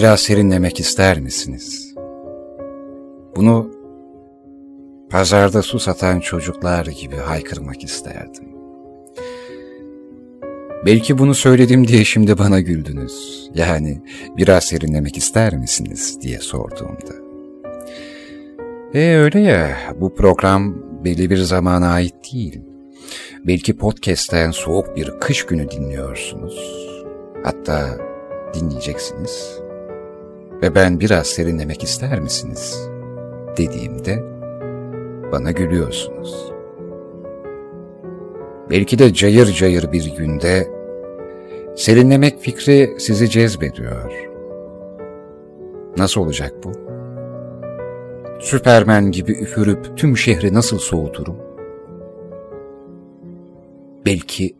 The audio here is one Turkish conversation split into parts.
Biraz serinlemek ister misiniz? Bunu pazarda su satan çocuklar gibi haykırmak isterdim. Belki bunu söyledim diye şimdi bana güldünüz. Yani biraz serinlemek ister misiniz diye sorduğumda. E öyle ya, bu program belli bir zamana ait değil. Belki podcast'ten soğuk bir kış günü dinliyorsunuz. Hatta dinleyeceksiniz. Ve ben biraz serinlemek ister misiniz? Dediğimde bana gülüyorsunuz. Belki de cayır cayır bir günde serinlemek fikri sizi cezbediyor. Nasıl olacak bu? Süpermen gibi üfürüp tüm şehri nasıl soğuturum? Belki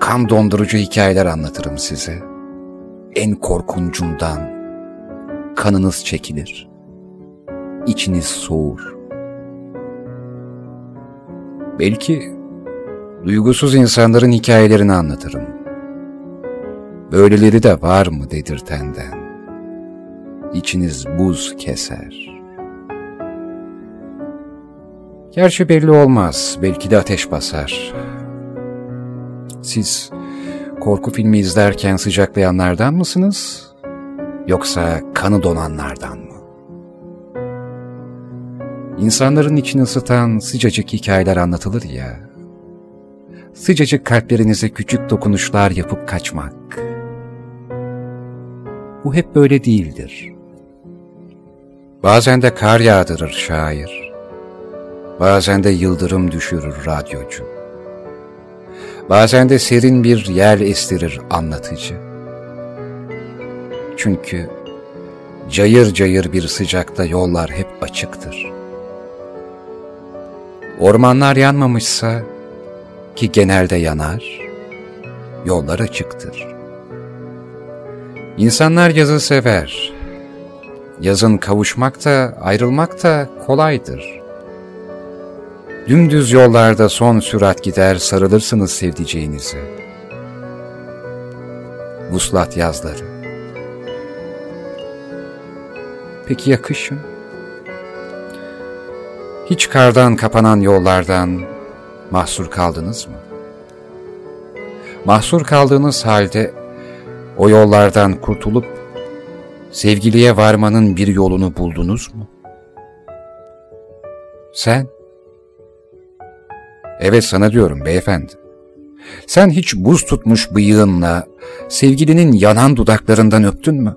kan dondurucu hikayeler anlatırım size. En korkuncundan kanınız çekilir. İçiniz soğur. Belki duygusuz insanların hikayelerini anlatırım. Böyleleri de var mı dedirtenden. İçiniz buz keser. Gerçi belli olmaz, belki de ateş basar. Siz korku filmi izlerken sıcaklayanlardan mısınız? Yoksa kanı donanlardan mı? İnsanların içini ısıtan sıcacık hikayeler anlatılır ya. Sıcacık kalplerinize küçük dokunuşlar yapıp kaçmak. Bu hep böyle değildir. Bazen de kar yağdırır şair. Bazen de yıldırım düşürür radyocu. Bazen de serin bir yel estirir anlatıcı. Çünkü cayır cayır bir sıcakta yollar hep açıktır. Ormanlar yanmamışsa ki genelde yanar, yollar açıktır. İnsanlar yazı sever. Yazın kavuşmak da ayrılmak da kolaydır. Dümdüz yollarda son sürat gider sarılırsınız sevdiceğinize. Vuslat yazları. Peki ya kışın? Hiç kardan kapanan yollardan mahsur kaldınız mı? Mahsur kaldığınız halde o yollardan kurtulup sevgiliye varmanın bir yolunu buldunuz mu? Sen? Evet sana diyorum beyefendi. Sen hiç buz tutmuş bıyığınla sevgilinin yanan dudaklarından öptün mü?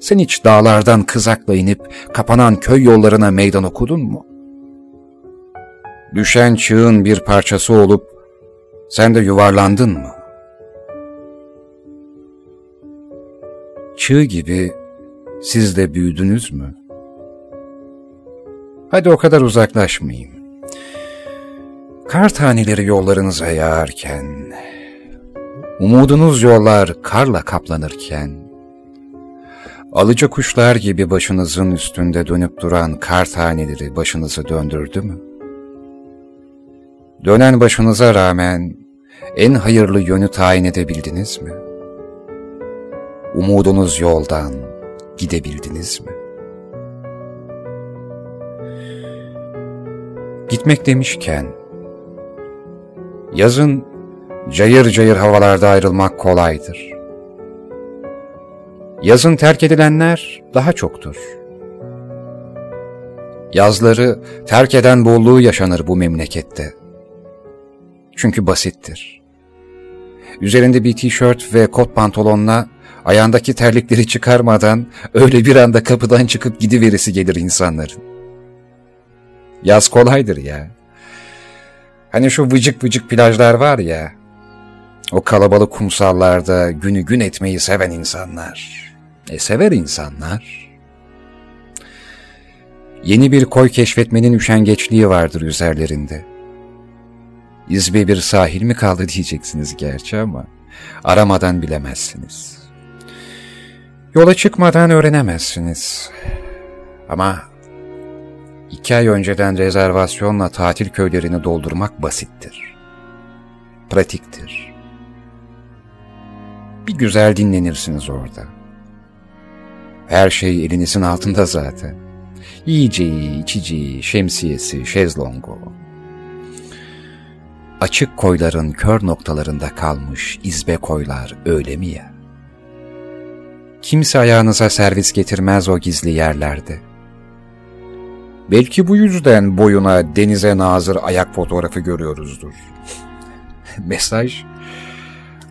Sen hiç dağlardan kızakla inip kapanan köy yollarına meydan okudun mu? Düşen çığın bir parçası olup sen de yuvarlandın mı? Çığ gibi siz de büyüdünüz mü? Hadi o kadar uzaklaşmayayım. Kar taneleri yollarınıza yağarken, umudunuz yollar karla kaplanırken, alıcı kuşlar gibi başınızın üstünde dönüp duran kar taneleri başınızı döndürdü mü? Dönen başınıza rağmen en hayırlı yönü tayin edebildiniz mi? Umudunuz yoldan gidebildiniz mi? Gitmek demişken, Yazın cayır cayır havalarda ayrılmak kolaydır. Yazın terk edilenler daha çoktur. Yazları terk eden bolluğu yaşanır bu memlekette. Çünkü basittir. Üzerinde bir tişört ve kot pantolonla ayağındaki terlikleri çıkarmadan öyle bir anda kapıdan çıkıp gidiverisi gelir insanların. Yaz kolaydır ya. Hani şu vıcık vıcık plajlar var ya, o kalabalık kumsallarda günü gün etmeyi seven insanlar. E sever insanlar. Yeni bir koy keşfetmenin üşengeçliği vardır üzerlerinde. İzbe bir sahil mi kaldı diyeceksiniz gerçi ama aramadan bilemezsiniz. Yola çıkmadan öğrenemezsiniz. Ama İki ay önceden rezervasyonla tatil köylerini doldurmak basittir. Pratiktir. Bir güzel dinlenirsiniz orada. Her şey elinizin altında zaten. Yiyeceği, içeceği, şemsiyesi, şezlongu. Açık koyların kör noktalarında kalmış izbe koylar öyle mi ya? Kimse ayağınıza servis getirmez o gizli yerlerde. Belki bu yüzden boyuna denize nazır ayak fotoğrafı görüyoruzdur. Mesaj,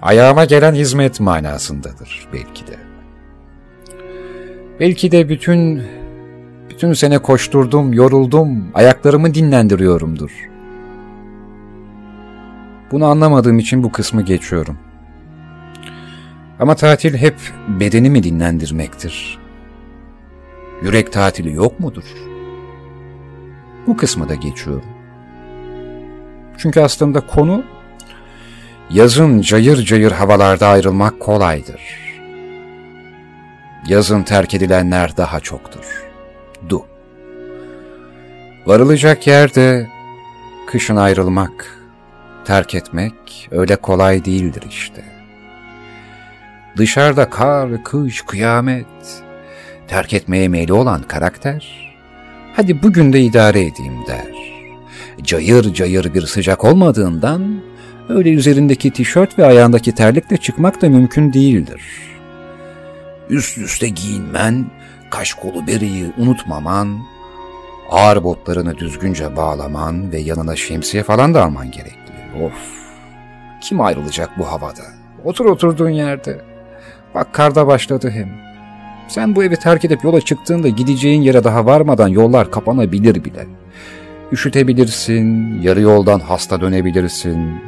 ayağıma gelen hizmet manasındadır belki de. Belki de bütün bütün sene koşturdum, yoruldum, ayaklarımı dinlendiriyorumdur. Bunu anlamadığım için bu kısmı geçiyorum. Ama tatil hep bedenimi dinlendirmektir. Yürek tatili yok mudur? Bu kısmı da geçiyorum. Çünkü aslında konu yazın cayır cayır havalarda ayrılmak kolaydır. Yazın terk edilenler daha çoktur. Du. Varılacak yerde kışın ayrılmak, terk etmek öyle kolay değildir işte. Dışarıda kar, kış, kıyamet. Terk etmeye meyli olan karakter, hadi bugün de idare edeyim der. Cayır cayır bir sıcak olmadığından, öyle üzerindeki tişört ve ayağındaki terlikle çıkmak da mümkün değildir. Üst üste giyinmen, kaş kolu beriyi unutmaman, ağır botlarını düzgünce bağlaman ve yanına şemsiye falan da alman gerekli. Of! Kim ayrılacak bu havada? Otur oturduğun yerde. Bak karda başladı hem. Sen bu evi terk edip yola çıktığında gideceğin yere daha varmadan yollar kapanabilir bile. Üşütebilirsin, yarı yoldan hasta dönebilirsin.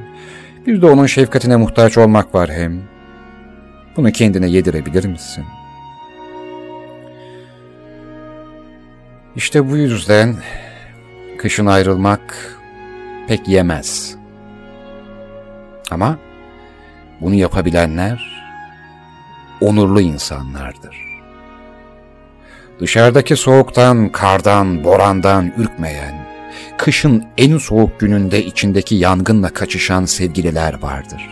Bir de onun şefkatine muhtaç olmak var hem. Bunu kendine yedirebilir misin? İşte bu yüzden kışın ayrılmak pek yemez. Ama bunu yapabilenler onurlu insanlardır. Dışarıdaki soğuktan, kardan, borandan ürkmeyen, kışın en soğuk gününde içindeki yangınla kaçışan sevgililer vardır.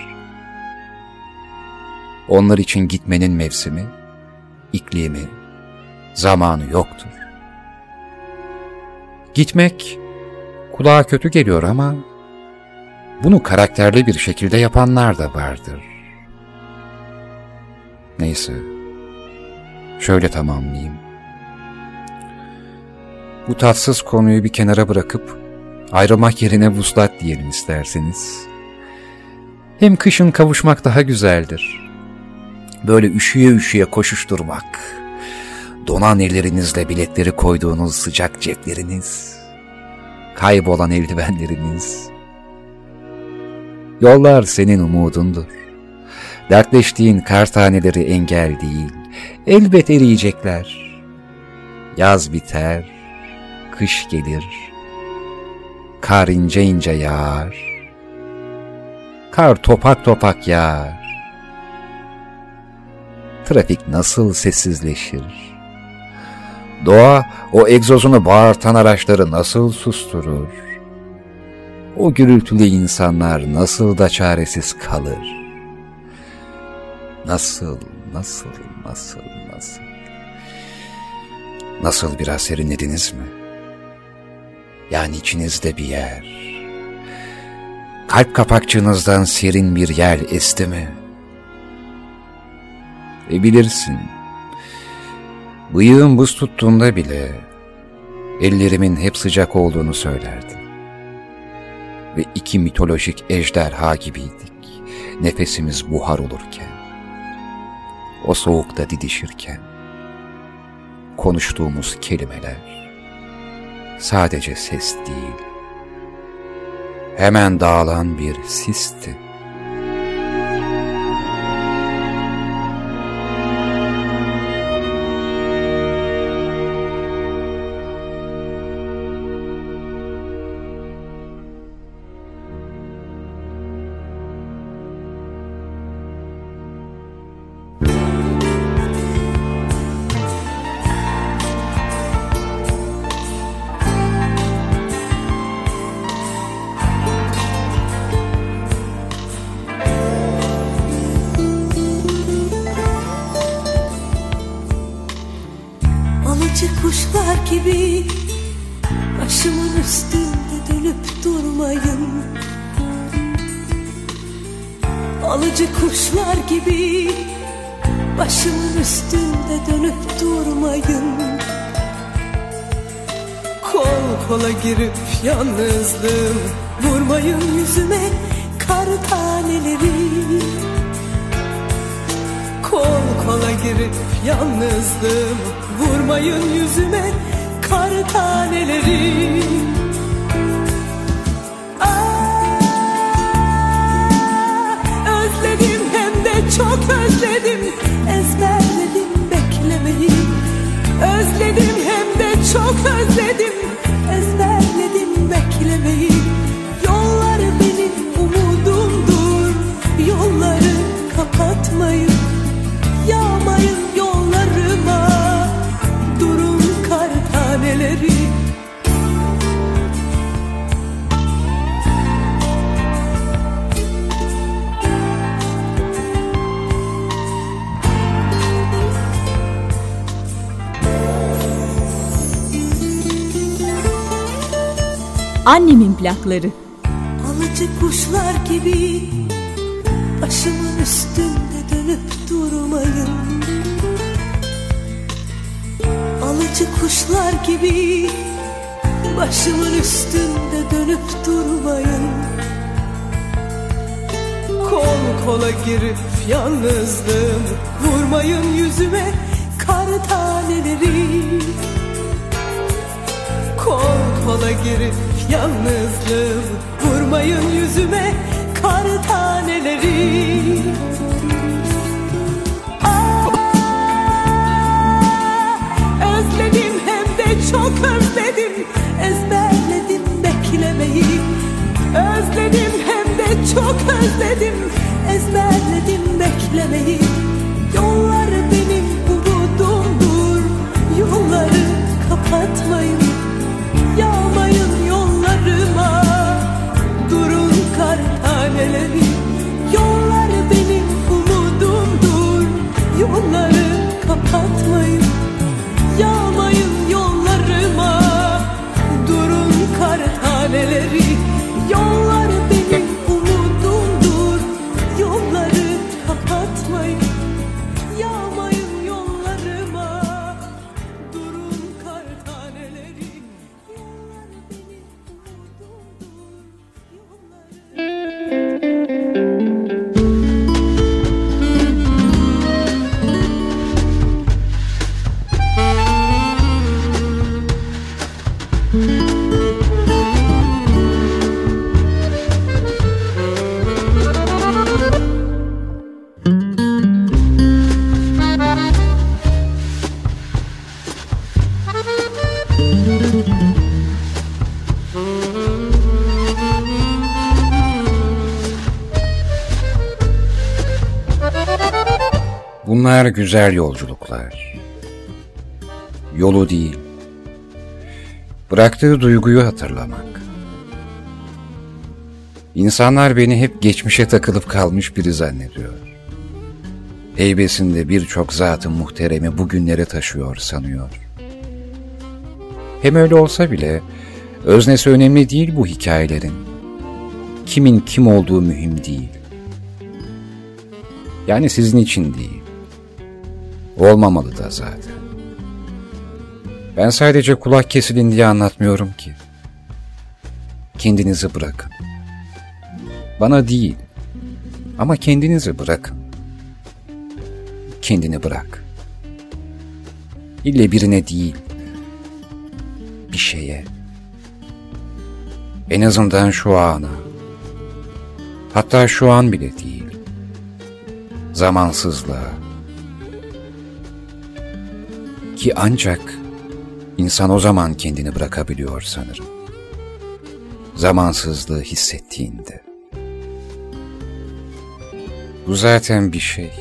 Onlar için gitmenin mevsimi, iklimi, zamanı yoktur. Gitmek kulağa kötü geliyor ama bunu karakterli bir şekilde yapanlar da vardır. Neyse. Şöyle tamamlayayım. Bu tatsız konuyu bir kenara bırakıp ayrılmak yerine vuslat diyelim isterseniz. Hem kışın kavuşmak daha güzeldir. Böyle üşüye üşüye koşuşturmak. Donan ellerinizle biletleri koyduğunuz sıcak cepleriniz. Kaybolan eldivenleriniz. Yollar senin umudundur. Dertleştiğin kar taneleri engel değil, elbet eriyecekler. Yaz biter, kış gelir, kar ince ince yağar, kar topak topak yağar. Trafik nasıl sessizleşir? Doğa o egzozunu bağırtan araçları nasıl susturur? O gürültülü insanlar nasıl da çaresiz kalır? Nasıl, nasıl, nasıl, nasıl? Nasıl biraz serinlediniz mi? Yani içinizde bir yer. Kalp kapakçığınızdan serin bir yer esti mi? E bilirsin, bıyığım buz tuttuğunda bile ellerimin hep sıcak olduğunu söylerdin. Ve iki mitolojik ejderha gibiydik, nefesimiz buhar olurken o soğukta didişirken konuştuğumuz kelimeler sadece ses değil, hemen dağılan bir sisti. Gibi Başımın üstünde dönüp durmayın. Alıcı kuşlar gibi Başımın üstünde dönüp durmayın. Kol kola girip yalnızlığım. Vurmayın yüzüme kar taneleri. Kol kola girip yalnızlığım. Vurmayın yüzüme kar taneleri. Özledim hem de çok özledim. Ezberledim beklemeyi. Özledim hem de çok özledim. Ezberledim beklemeyi Annemin plakları. Alıcı kuşlar gibi Başımın üstünde dönüp durmayın. Alıcı kuşlar gibi Başımın üstünde dönüp durmayın. Kol kola girip yalnızlığım Vurmayın yüzüme kar taneleri. Kol kola girip yalnızlığım Vurmayın yüzüme güzel yolculuklar. Yolu değil. Bıraktığı duyguyu hatırlamak. İnsanlar beni hep geçmişe takılıp kalmış biri zannediyor. Heybesinde birçok zatın muhteremi bugünlere taşıyor sanıyor. Hem öyle olsa bile öznesi önemli değil bu hikayelerin. Kimin kim olduğu mühim değil. Yani sizin için değil. Olmamalı da zaten. Ben sadece kulak kesilin diye anlatmıyorum ki. Kendinizi bırakın. Bana değil. Ama kendinizi bırakın. Kendini bırak. İlle birine değil. Bir şeye. En azından şu ana. Hatta şu an bile değil. Zamansızlığa. Ki ancak insan o zaman kendini bırakabiliyor sanırım. Zamansızlığı hissettiğinde. Bu zaten bir şey.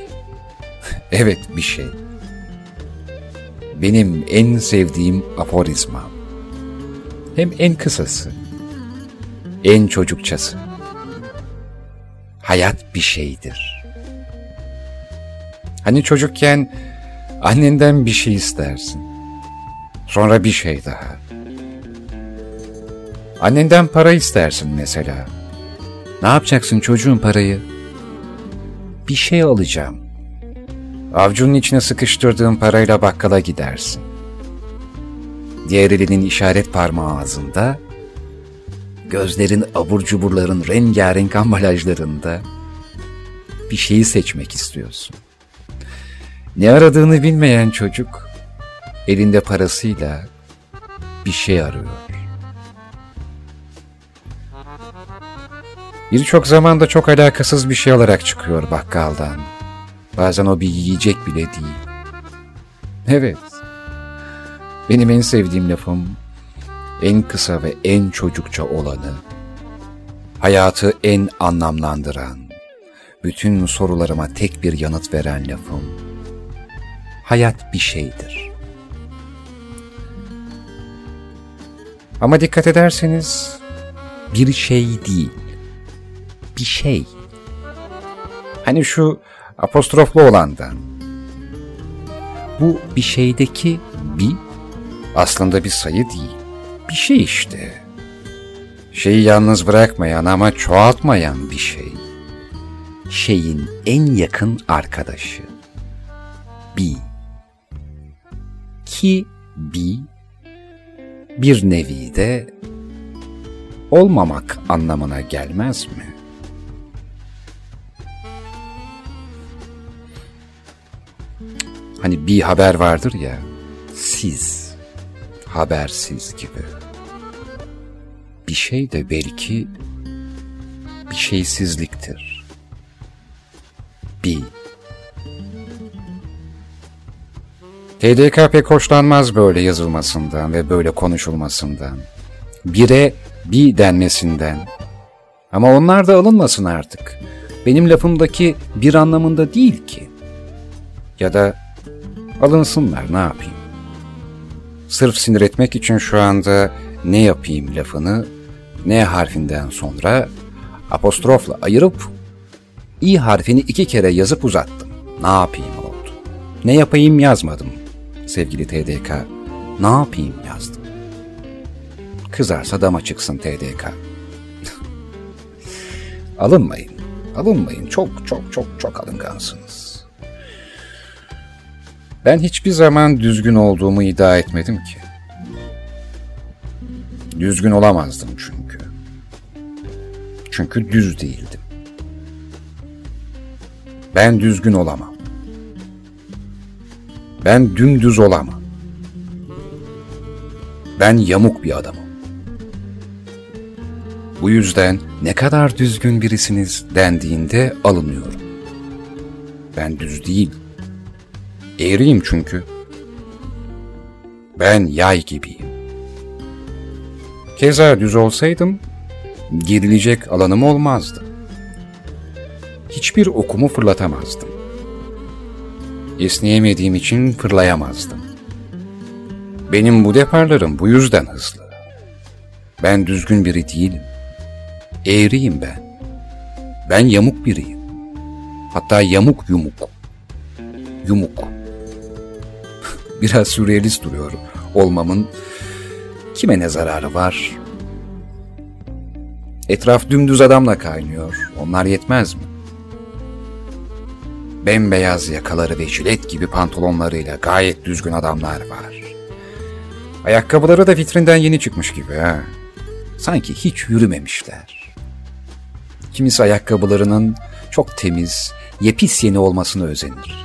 evet bir şey. Benim en sevdiğim aforizmam. Hem en kısası. En çocukçası. Hayat bir şeydir. Hani çocukken annenden bir şey istersin. Sonra bir şey daha. Annenden para istersin mesela. Ne yapacaksın çocuğun parayı? Bir şey alacağım. Avcunun içine sıkıştırdığın parayla bakkala gidersin. Diğer elinin işaret parmağı ağzında, gözlerin abur cuburların rengarenk ambalajlarında bir şeyi seçmek istiyorsun. Ne aradığını bilmeyen çocuk, elinde parasıyla bir şey arıyor. Birçok zamanda çok alakasız bir şey olarak çıkıyor bakkaldan. Bazen o bir yiyecek bile değil. Evet. Benim en sevdiğim lafım en kısa ve en çocukça olanı, hayatı en anlamlandıran, bütün sorularıma tek bir yanıt veren lafım, hayat bir şeydir. Ama dikkat ederseniz bir şey değil, bir şey. Hani şu apostroflu olandan. Bu bir şeydeki bir aslında bir sayı değil. Bir şey işte. Şeyi yalnız bırakmayan ama çoğaltmayan bir şey. Şeyin en yakın arkadaşı. Bir. Ki bir bir nevi de olmamak anlamına gelmez mi? Hani bir haber vardır ya, siz, habersiz gibi. Bir şey de belki bir şeysizliktir. Bir. TDK pek hoşlanmaz böyle yazılmasından ve böyle konuşulmasından. Bire bir denmesinden. Ama onlar da alınmasın artık. Benim lafımdaki bir anlamında değil ki. Ya da Alınsınlar ne yapayım? Sırf sinir etmek için şu anda ne yapayım lafını ne harfinden sonra apostrofla ayırıp i harfini iki kere yazıp uzattım. Ne yapayım oldu. Ne yapayım yazmadım sevgili TDK. Ne yapayım yazdım. Kızarsa dama çıksın TDK. alınmayın, alınmayın. Çok çok çok çok alıngansınız. Ben hiçbir zaman düzgün olduğumu iddia etmedim ki. Düzgün olamazdım çünkü. Çünkü düz değildim. Ben düzgün olamam. Ben dümdüz olamam. Ben yamuk bir adamım. Bu yüzden ne kadar düzgün birisiniz dendiğinde alınıyorum. Ben düz değil, Eğriyim çünkü. Ben yay gibiyim. Keza düz olsaydım, gerilecek alanım olmazdı. Hiçbir okumu fırlatamazdım. Esneyemediğim için fırlayamazdım. Benim bu deparlarım bu yüzden hızlı. Ben düzgün biri değilim. Eğriyim ben. Ben yamuk biriyim. Hatta yamuk yumuk. Yumuk biraz sürrealist duruyor olmamın kime ne zararı var? Etraf dümdüz adamla kaynıyor. Onlar yetmez mi? Bembeyaz yakaları ve jilet gibi pantolonlarıyla gayet düzgün adamlar var. Ayakkabıları da vitrinden yeni çıkmış gibi ha. Sanki hiç yürümemişler. Kimisi ayakkabılarının çok temiz, yepis yeni olmasını özenir.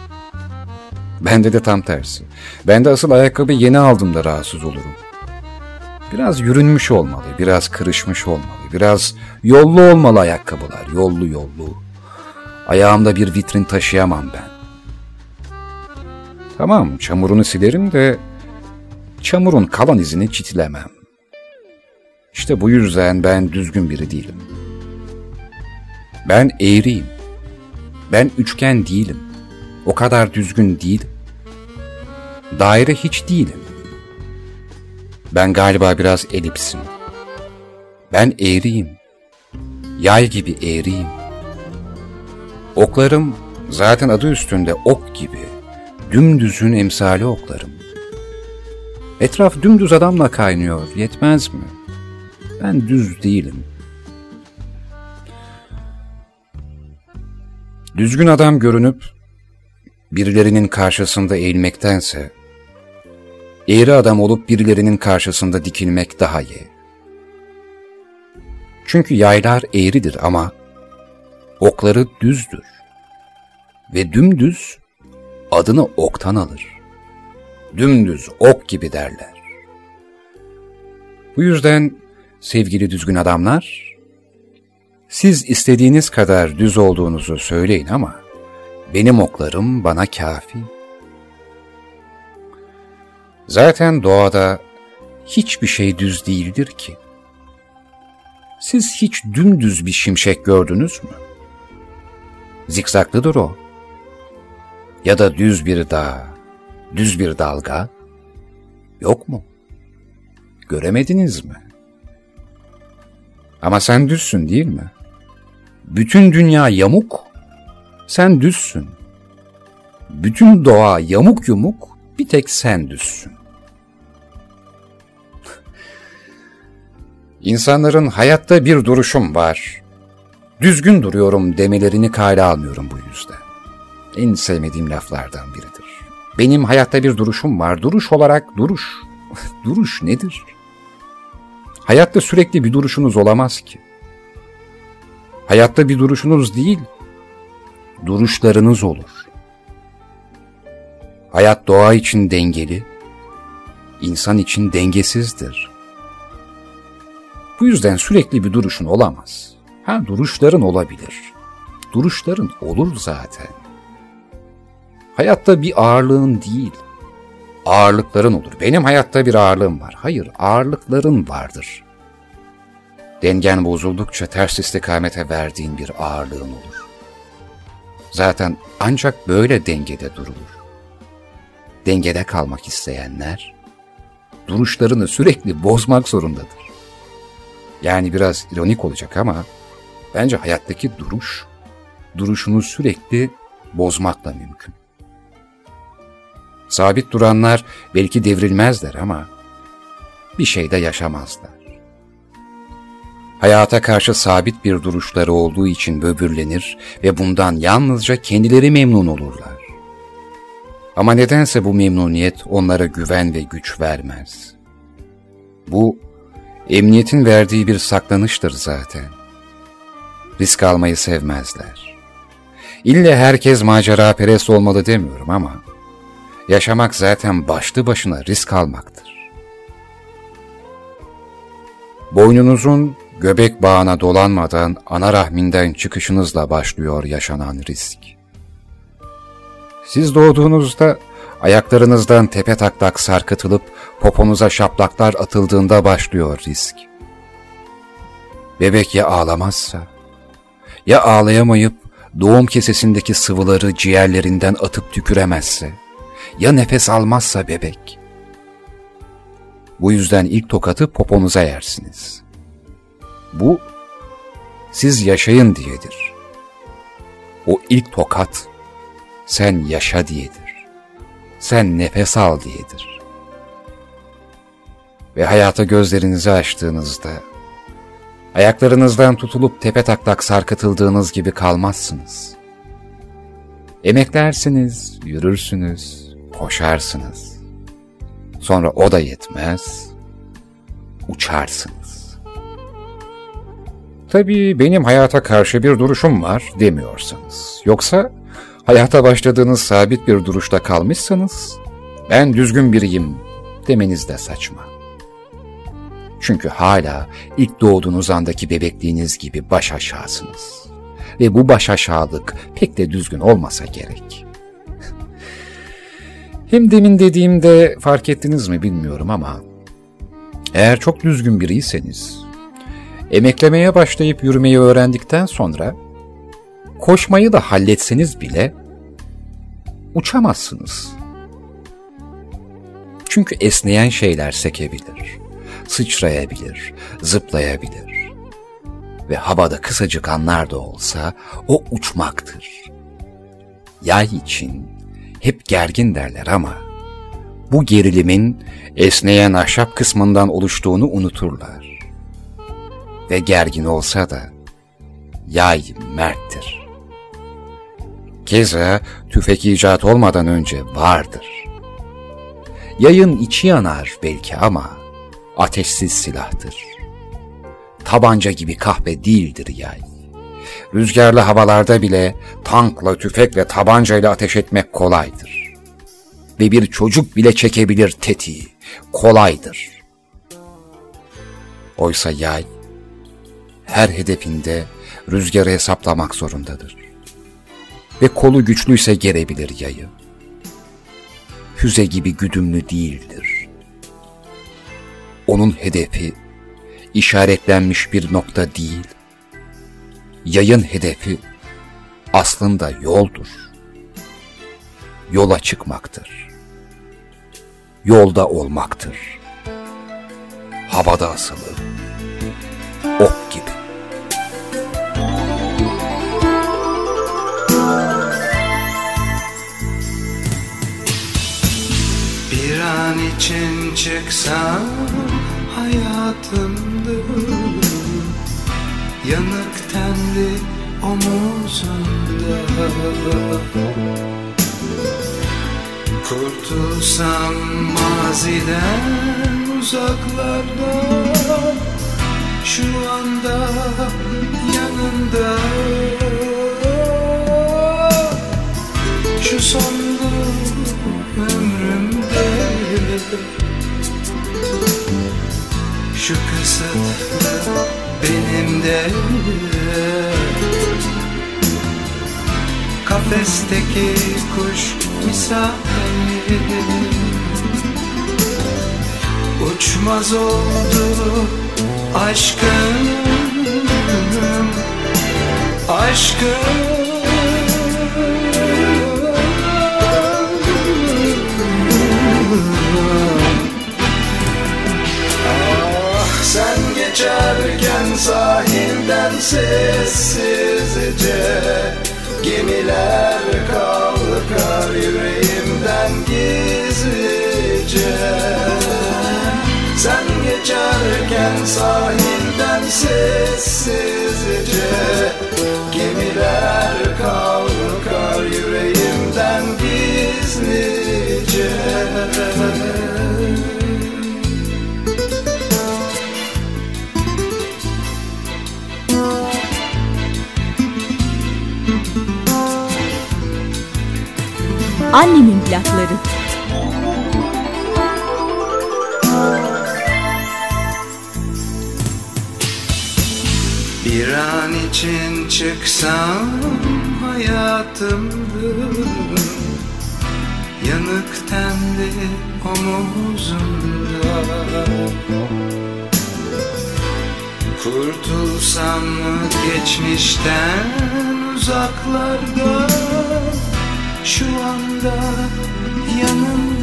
Bende de tam tersi. Ben de asıl ayakkabı yeni aldım da rahatsız olurum. Biraz yürünmüş olmalı, biraz kırışmış olmalı, biraz yollu olmalı ayakkabılar, yollu yollu. Ayağımda bir vitrin taşıyamam ben. Tamam, çamurunu silerim de çamurun kalan izini çitilemem. İşte bu yüzden ben düzgün biri değilim. Ben eğriyim. Ben üçgen değilim. O kadar düzgün değilim. Daire hiç değilim. Ben galiba biraz elipsim. Ben eğriyim. Yay gibi eğriyim. Oklarım zaten adı üstünde ok gibi. Dümdüzün emsali oklarım. Etraf dümdüz adamla kaynıyor, yetmez mi? Ben düz değilim. Düzgün adam görünüp birilerinin karşısında eğilmektense eğri adam olup birilerinin karşısında dikilmek daha iyi. Çünkü yaylar eğridir ama okları düzdür. Ve dümdüz adını oktan alır. Dümdüz ok gibi derler. Bu yüzden sevgili düzgün adamlar, siz istediğiniz kadar düz olduğunuzu söyleyin ama benim oklarım bana kafi. Zaten doğada hiçbir şey düz değildir ki. Siz hiç dümdüz bir şimşek gördünüz mü? Zikzaklıdır o. Ya da düz bir dağ, düz bir dalga. Yok mu? Göremediniz mi? Ama sen düzsün değil mi? Bütün dünya yamuk, sen düzsün. Bütün doğa yamuk yumuk, bir tek sen düzsün. İnsanların hayatta bir duruşum var. Düzgün duruyorum demelerini kale almıyorum bu yüzden. En sevmediğim laflardan biridir. Benim hayatta bir duruşum var. Duruş olarak duruş. duruş nedir? Hayatta sürekli bir duruşunuz olamaz ki. Hayatta bir duruşunuz değil, duruşlarınız olur. Hayat doğa için dengeli, insan için dengesizdir. Bu yüzden sürekli bir duruşun olamaz. Ha duruşların olabilir. Duruşların olur zaten. Hayatta bir ağırlığın değil, ağırlıkların olur. Benim hayatta bir ağırlığım var. Hayır, ağırlıkların vardır. Dengen bozuldukça ters istikamete verdiğin bir ağırlığın olur. Zaten ancak böyle dengede durulur. Dengede kalmak isteyenler, duruşlarını sürekli bozmak zorundadır. Yani biraz ironik olacak ama bence hayattaki duruş, duruşunu sürekli bozmakla mümkün. Sabit duranlar belki devrilmezler ama bir şeyde yaşamazlar. Hayata karşı sabit bir duruşları olduğu için böbürlenir ve bundan yalnızca kendileri memnun olurlar. Ama nedense bu memnuniyet onlara güven ve güç vermez. Bu Emniyetin verdiği bir saklanıştır zaten. Risk almayı sevmezler. İlle herkes macera perest olmalı demiyorum ama yaşamak zaten başlı başına risk almaktır. Boynunuzun göbek bağına dolanmadan ana rahminden çıkışınızla başlıyor yaşanan risk. Siz doğduğunuzda ayaklarınızdan tepe taklak sarkıtılıp poponuza şaplaklar atıldığında başlıyor risk. Bebek ya ağlamazsa, ya ağlayamayıp doğum kesesindeki sıvıları ciğerlerinden atıp tüküremezse, ya nefes almazsa bebek. Bu yüzden ilk tokatı poponuza yersiniz. Bu, siz yaşayın diyedir. O ilk tokat, sen yaşa diyedir. Sen nefes al diyedir ve hayata gözlerinizi açtığınızda, ayaklarınızdan tutulup tepe taklak sarkıtıldığınız gibi kalmazsınız. Emeklersiniz, yürürsünüz, koşarsınız. Sonra o da yetmez, uçarsınız. Tabii benim hayata karşı bir duruşum var demiyorsanız. Yoksa hayata başladığınız sabit bir duruşta kalmışsanız, ben düzgün biriyim demeniz de saçma. Çünkü hala ilk doğduğunuz andaki bebekliğiniz gibi baş aşağısınız. Ve bu baş aşağılık pek de düzgün olmasa gerek. Hem demin dediğimde fark ettiniz mi bilmiyorum ama eğer çok düzgün biriyseniz emeklemeye başlayıp yürümeyi öğrendikten sonra koşmayı da halletseniz bile uçamazsınız. Çünkü esneyen şeyler sekebilir sıçrayabilir, zıplayabilir. Ve havada kısacık anlar da olsa o uçmaktır. Yay için hep gergin derler ama bu gerilimin esneyen ahşap kısmından oluştuğunu unuturlar. Ve gergin olsa da yay merttir. Keza tüfek icat olmadan önce vardır. Yayın içi yanar belki ama ateşsiz silahtır. Tabanca gibi kahpe değildir yay. Rüzgarlı havalarda bile tankla, tüfekle, tabancayla ateş etmek kolaydır. Ve bir çocuk bile çekebilir tetiği. Kolaydır. Oysa yay her hedefinde rüzgarı hesaplamak zorundadır. Ve kolu güçlüyse gerebilir yayı. Füze gibi güdümlü değildir. Onun hedefi işaretlenmiş bir nokta değil, yayın hedefi aslında yoldur. Yola çıkmaktır. Yolda olmaktır. Havada asılı, ok gibi. Bir an için çıksam hayatımdı. Yanık tenli omuzunda Kurtulsam maziden uzaklarda Şu anda yanında Şu sonlu ömrümde Kısıtlı benim de. Kafesteki kuş misali Uçmaz oldu aşkım Aşkım geçerken sahilden sessizce Gemiler kalkar yüreğimden gizlice. Sen geçerken sahilden sessizce Gemiler kalkar yüreğimden gizlice Annemin plakları. Bir an için çıksam hayatımdı Yanık tenli omuzumda. Kurtulsam mı geçmişten uzaklarda Şu anda yanımda.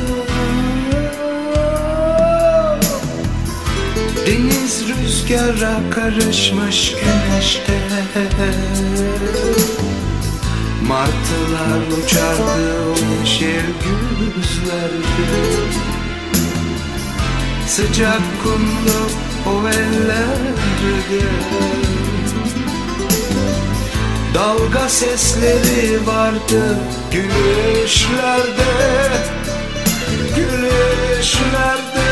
Deniz rüzgara karışmış güneşte. Martılar uçardı o yeşil güzlerde. Sıcak kumlu o ellerde Dalga sesleri vardı gülüşlerde Gülüşlerde.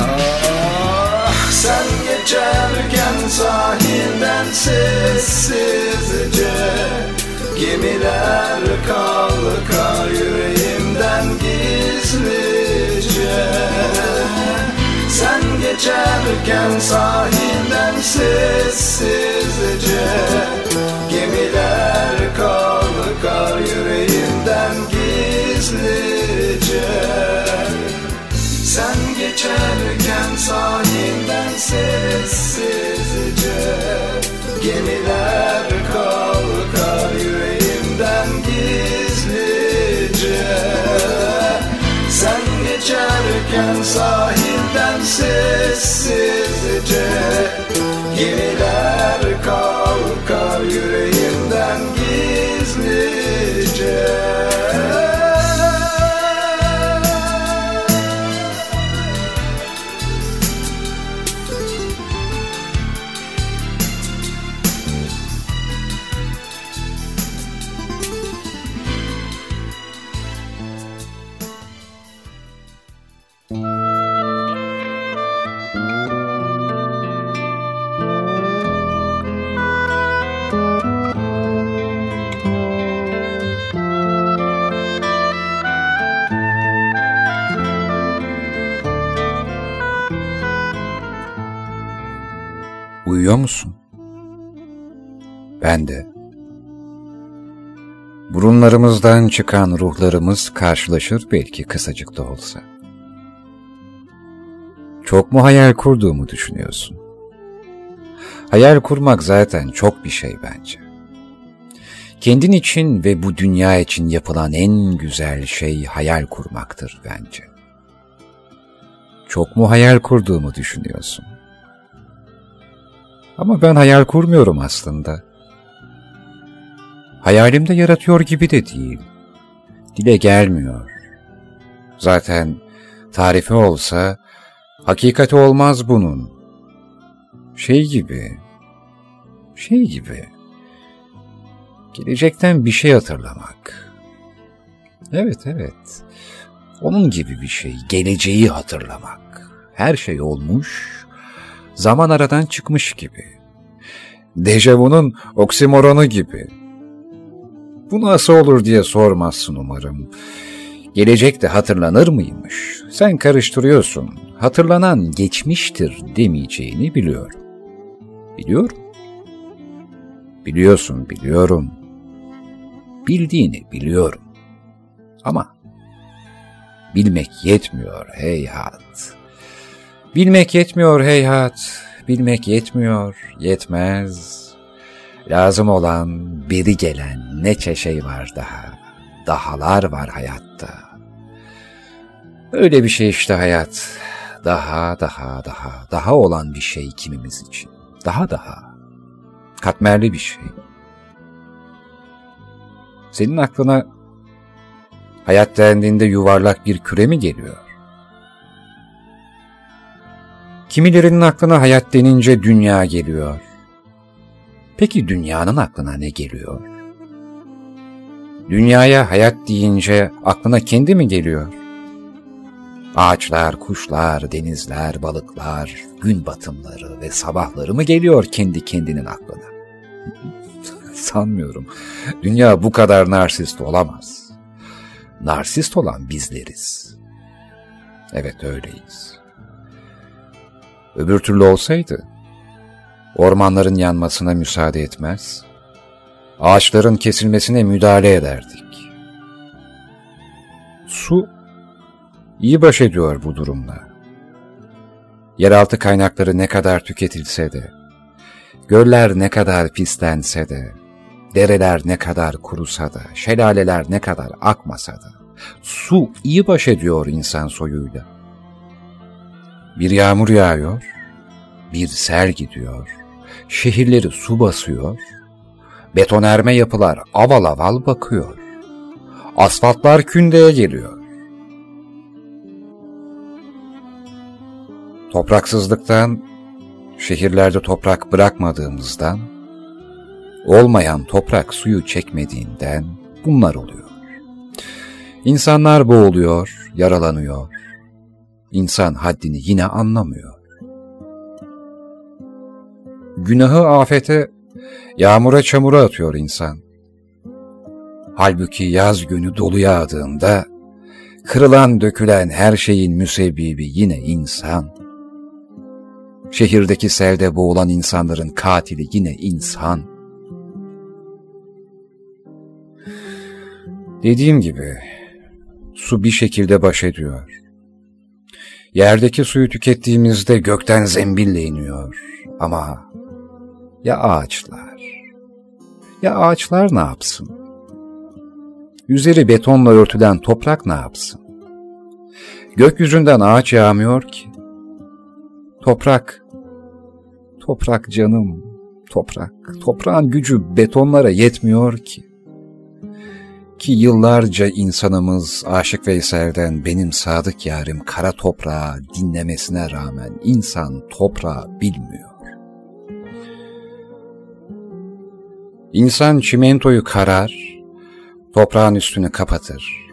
Ah sen geçerken sahilden sessizce Gemiler kalkar yüreğimden gizlice geçerken sahilden sessizce Gemiler kalkar yüreğimden gizlice. Sen geçerken sahilden sessizce Gemiler kalkar yüreğimden gizlice. Sen geçerken sahilden sessizce Gemiler kalkar yüreğimden Biliyor musun? Ben de. Burunlarımızdan çıkan ruhlarımız karşılaşır belki kısacık da olsa. Çok mu hayal kurduğumu düşünüyorsun? Hayal kurmak zaten çok bir şey bence. Kendin için ve bu dünya için yapılan en güzel şey hayal kurmaktır bence. Çok mu hayal kurduğumu düşünüyorsun? Ama ben hayal kurmuyorum aslında. Hayalimde yaratıyor gibi de değil. Dile gelmiyor. Zaten tarifi olsa hakikati olmaz bunun. Şey gibi, şey gibi. Gelecekten bir şey hatırlamak. Evet, evet. Onun gibi bir şey, geleceği hatırlamak. Her şey olmuş, zaman aradan çıkmış gibi. Dejavu'nun oksimoronu gibi. Bu nasıl olur diye sormazsın umarım. Gelecek de hatırlanır mıymış? Sen karıştırıyorsun. Hatırlanan geçmiştir demeyeceğini biliyorum. Biliyorum. Biliyorsun, biliyorum. Bildiğini biliyorum. Ama bilmek yetmiyor heyhat. Bilmek yetmiyor heyhat. Bilmek yetmiyor, yetmez. Lazım olan, biri gelen neçe şey var daha. Dahalar var hayatta. Öyle bir şey işte hayat. Daha, daha, daha, daha olan bir şey kimimiz için. Daha daha. Katmerli bir şey. Senin aklına hayat dendiğinde yuvarlak bir küre mi geliyor? Kimilerinin aklına hayat denince dünya geliyor. Peki dünyanın aklına ne geliyor? Dünyaya hayat deyince aklına kendi mi geliyor? Ağaçlar, kuşlar, denizler, balıklar, gün batımları ve sabahları mı geliyor kendi kendinin aklına? Sanmıyorum. Dünya bu kadar narsist olamaz. Narsist olan bizleriz. Evet öyleyiz. Öbür türlü olsaydı, ormanların yanmasına müsaade etmez, ağaçların kesilmesine müdahale ederdik. Su, iyi baş ediyor bu durumla. Yeraltı kaynakları ne kadar tüketilse de, göller ne kadar pislense de, dereler ne kadar kurusa da, şelaleler ne kadar akmasa da, su iyi baş ediyor insan soyuyla. Bir yağmur yağıyor, bir sel gidiyor, şehirleri su basıyor, betonerme yapılar aval aval bakıyor, asfaltlar kündeye geliyor. Topraksızlıktan, şehirlerde toprak bırakmadığımızdan, olmayan toprak suyu çekmediğinden bunlar oluyor. İnsanlar boğuluyor, yaralanıyor. İnsan haddini yine anlamıyor. Günahı afete, yağmura çamura atıyor insan. Halbuki yaz günü dolu yağdığında, kırılan dökülen her şeyin müsebbibi yine insan. Şehirdeki selde boğulan insanların katili yine insan. Dediğim gibi, su bir şekilde baş ediyor. Yerdeki suyu tükettiğimizde gökten zembille iniyor. Ama ya ağaçlar? Ya ağaçlar ne yapsın? Üzeri betonla örtülen toprak ne yapsın? Gökyüzünden ağaç yağmıyor ki. Toprak, toprak canım, toprak, toprağın gücü betonlara yetmiyor ki. Ki yıllarca insanımız Aşık Veysel'den benim sadık yarim kara toprağı dinlemesine rağmen insan toprağı bilmiyor. İnsan çimentoyu karar, toprağın üstünü kapatır,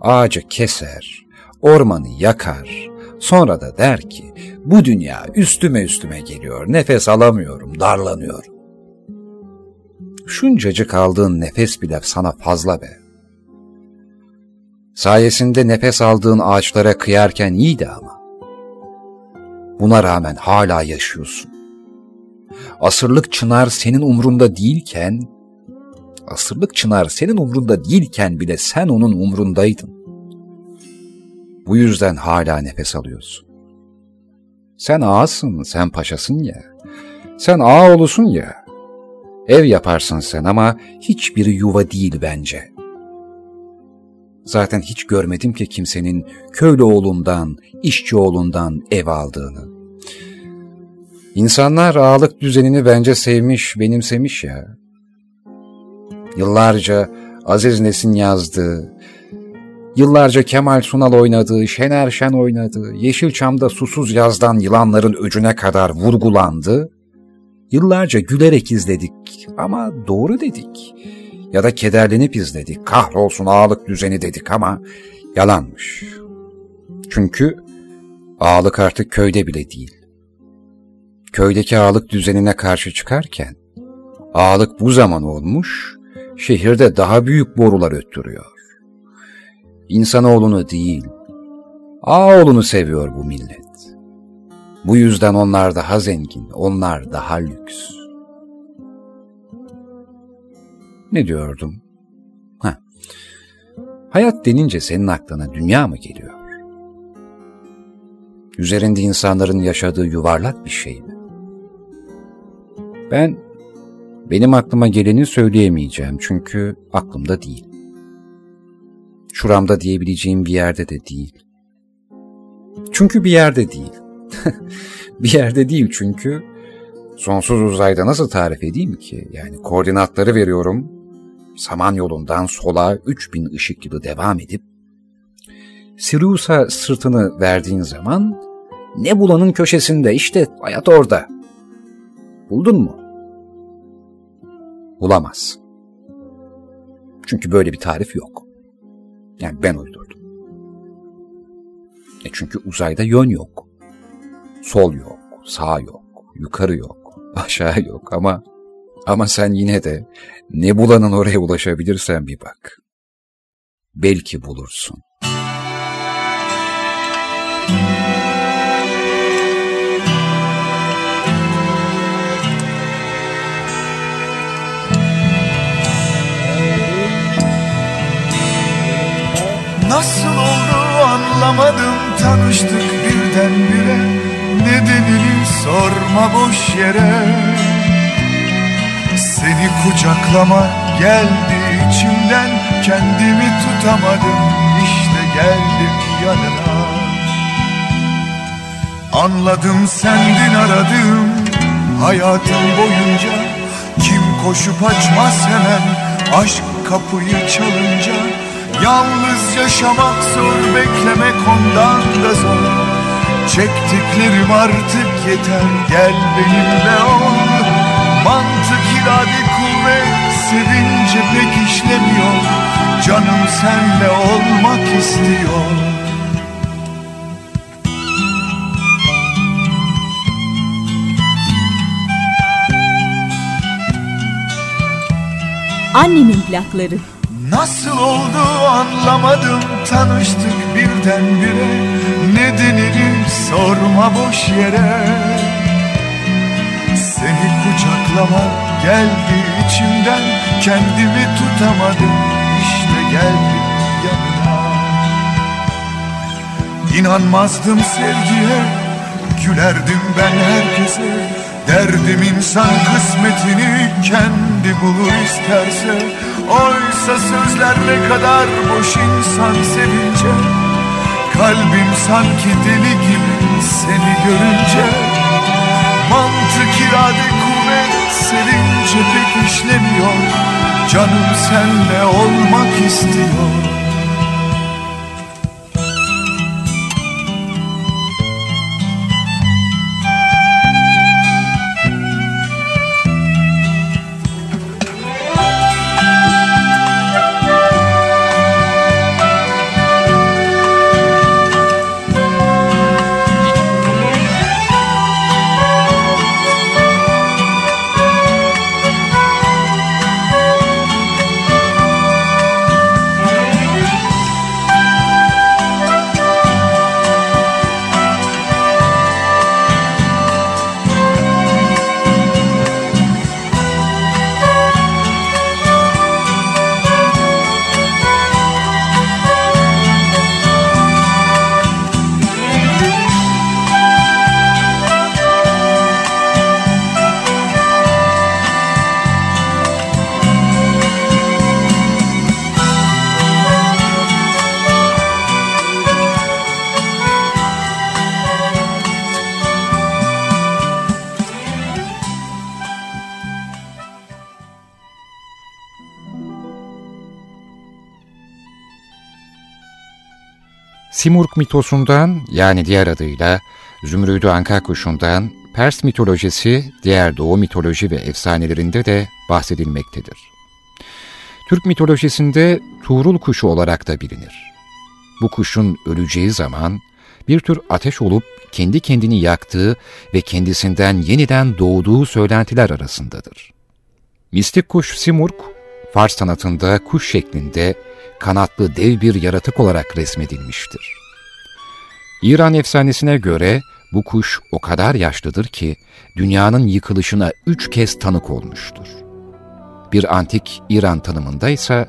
ağacı keser, ormanı yakar, sonra da der ki bu dünya üstüme üstüme geliyor, nefes alamıyorum, darlanıyorum. Şuncacık aldığın nefes bile sana fazla be. Sayesinde nefes aldığın ağaçlara kıyarken iyiydi ama. Buna rağmen hala yaşıyorsun. asırlık çınar senin umrunda değilken, asırlık çınar senin umrunda değilken bile sen onun umrundaydın. Bu yüzden hala nefes alıyorsun. Sen ağasın, sen paşasın ya. Sen ağa olusun ya. Ev yaparsın sen ama hiçbir yuva değil bence. Zaten hiç görmedim ki kimsenin köylü oğlundan, işçi oğlundan ev aldığını. İnsanlar ağalık düzenini bence sevmiş, benimsemiş ya. Yıllarca Aziz Nesin yazdığı, yıllarca Kemal Sunal oynadığı, Şener Şen oynadığı, Yeşilçam'da susuz yazdan yılanların öcüne kadar vurgulandı. Yıllarca gülerek izledik ama doğru dedik. Ya da kederlenip izledik, kahrolsun ağalık düzeni dedik ama yalanmış. Çünkü ağalık artık köyde bile değil. Köydeki ağalık düzenine karşı çıkarken, ağalık bu zaman olmuş, şehirde daha büyük borular öttürüyor. İnsanoğlunu değil, ağaoğlunu seviyor bu millet. Bu yüzden onlar daha zengin, onlar daha lüks. Ne diyordum? Ha. Hayat denince senin aklına dünya mı geliyor? Üzerinde insanların yaşadığı yuvarlak bir şey mi? Ben benim aklıma geleni söyleyemeyeceğim çünkü aklımda değil. Şuramda diyebileceğim bir yerde de değil. Çünkü bir yerde değil. bir yerde değil çünkü sonsuz uzayda nasıl tarif edeyim ki? Yani koordinatları veriyorum. Samanyolu'ndan sola 3000 ışık yılı devam edip Sirius'a sırtını verdiğin zaman Nebula'nın köşesinde işte hayat orada. Buldun mu? Bulamaz. Çünkü böyle bir tarif yok. Yani ben uydurdum. E çünkü uzayda yön yok. Sol yok, sağ yok, yukarı yok, aşağı yok ama ama sen yine de Nebula'nın oraya ulaşabilirsen bir bak. Belki bulursun. Nasıl oldu anlamadım tanıştık birdenbire Nedenini sorma boş yere Seni kucaklama geldi içimden Kendimi tutamadım işte geldim yanına. Anladım sendin aradım hayatım boyunca Kim koşup açmaz hemen aşk kapıyı çalınca. Yalnız yaşamak zor beklemek ondan da zor. Çektiklerim artık yeter gel benimle ol. Mantık irade kuvvet sevince pek işlemiyor. Canım senle olmak istiyor. Annemin plakları. Nasıl oldu anlamadım. Tanıştık birdenbire. Nedenini sorma boş yere. Seni kucaklama geldi içimden Kendimi tutamadım. İşte geldim yanına. İnanmazdım sevgiye gülerdim ben herkese. Derdim insan kısmetini kendi bulur isterse. Oysa sözler ne kadar boş insan sevince. Kalbim sanki deli gibi seni görünce. Mantık irade kuvvet sevince pek işlemiyor. Canım senle olmak istiyor Simurg mitosundan yani diğer adıyla Zümrüdü Anka kuşundan Pers mitolojisi, diğer Doğu mitoloji ve efsanelerinde de bahsedilmektedir. Türk mitolojisinde Tuğrul kuşu olarak da bilinir. Bu kuşun öleceği zaman bir tür ateş olup kendi kendini yaktığı ve kendisinden yeniden doğduğu söylentiler arasındadır. Mistik kuş Simurg, Fars sanatında kuş şeklinde kanatlı dev bir yaratık olarak resmedilmiştir. İran efsanesine göre bu kuş o kadar yaşlıdır ki dünyanın yıkılışına üç kez tanık olmuştur. Bir antik İran tanımında ise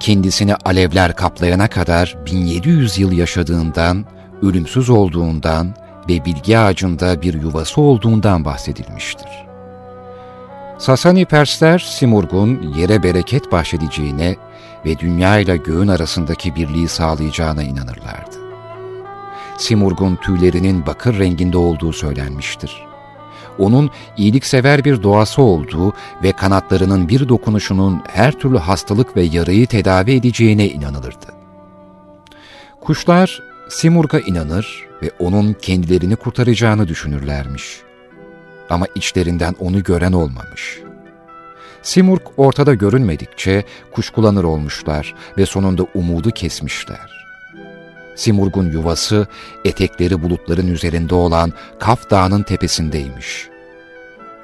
kendisini alevler kaplayana kadar 1700 yıl yaşadığından, ölümsüz olduğundan ve bilgi ağacında bir yuvası olduğundan bahsedilmiştir. Sasani Persler Simurg'un yere bereket bahşedeceğine ve dünya ile göğün arasındaki birliği sağlayacağına inanırlardı. Simurg'un tüylerinin bakır renginde olduğu söylenmiştir. Onun iyiliksever bir doğası olduğu ve kanatlarının bir dokunuşunun her türlü hastalık ve yarayı tedavi edeceğine inanılırdı. Kuşlar Simurg'a inanır ve onun kendilerini kurtaracağını düşünürlermiş. Ama içlerinden onu gören olmamış. Simurg ortada görünmedikçe kuşkulanır olmuşlar ve sonunda umudu kesmişler. Simurg'un yuvası etekleri bulutların üzerinde olan Kaf Dağı'nın tepesindeymiş.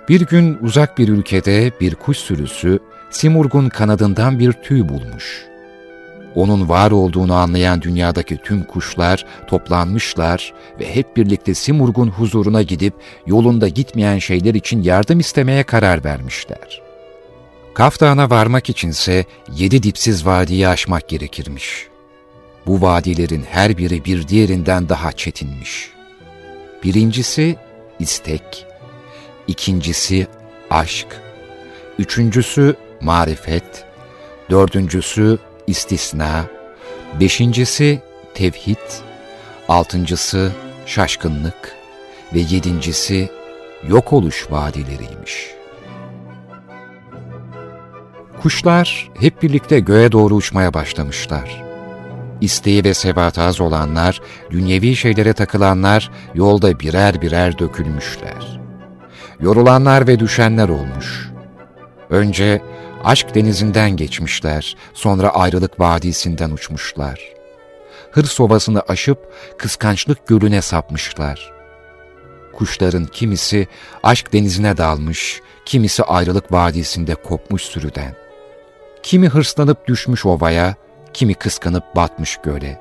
Bir gün uzak bir ülkede bir kuş sürüsü Simurg'un kanadından bir tüy bulmuş. Onun var olduğunu anlayan dünyadaki tüm kuşlar toplanmışlar ve hep birlikte Simurg'un huzuruna gidip yolunda gitmeyen şeyler için yardım istemeye karar vermişler. Kaf varmak içinse yedi dipsiz vadiyi aşmak gerekirmiş.'' Bu vadilerin her biri bir diğerinden daha çetinmiş. Birincisi istek, ikincisi aşk, üçüncüsü marifet, dördüncüsü istisna, beşincisi tevhid, altıncısı şaşkınlık ve yedincisi yok oluş vadileriymiş. Kuşlar hep birlikte göğe doğru uçmaya başlamışlar. İsteği ve sebat az olanlar, dünyevi şeylere takılanlar yolda birer birer dökülmüşler. Yorulanlar ve düşenler olmuş. Önce aşk denizinden geçmişler, sonra ayrılık vadisinden uçmuşlar. Hırs ovasını aşıp kıskançlık gölüne sapmışlar. Kuşların kimisi aşk denizine dalmış, kimisi ayrılık vadisinde kopmuş sürüden. Kimi hırslanıp düşmüş ovaya, kimi kıskanıp batmış göle.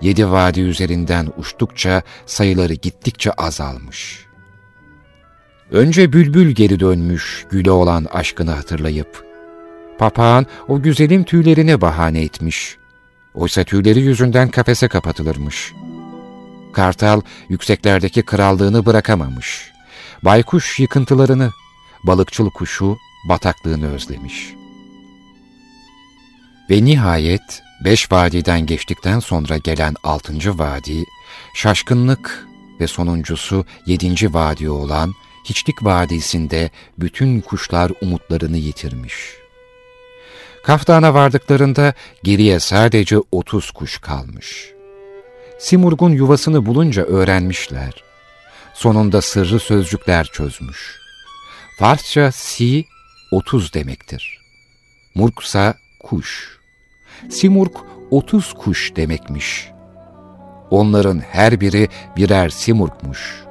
Yedi vadi üzerinden uçtukça sayıları gittikçe azalmış. Önce bülbül geri dönmüş güle olan aşkını hatırlayıp. Papağan o güzelim tüylerini bahane etmiş. Oysa tüyleri yüzünden kafese kapatılırmış. Kartal yükseklerdeki krallığını bırakamamış. Baykuş yıkıntılarını, balıkçıl kuşu bataklığını özlemiş. Ve nihayet Beş vadiden geçtikten sonra gelen altıncı vadi, şaşkınlık ve sonuncusu yedinci vadi olan Hiçlik Vadisi'nde bütün kuşlar umutlarını yitirmiş. Kaftan'a vardıklarında geriye sadece otuz kuş kalmış. Simurg'un yuvasını bulunca öğrenmişler. Sonunda sırrı sözcükler çözmüş. Farsça si, otuz demektir. Murksa kuş. Simurg 30 kuş demekmiş. Onların her biri birer simurgmuş.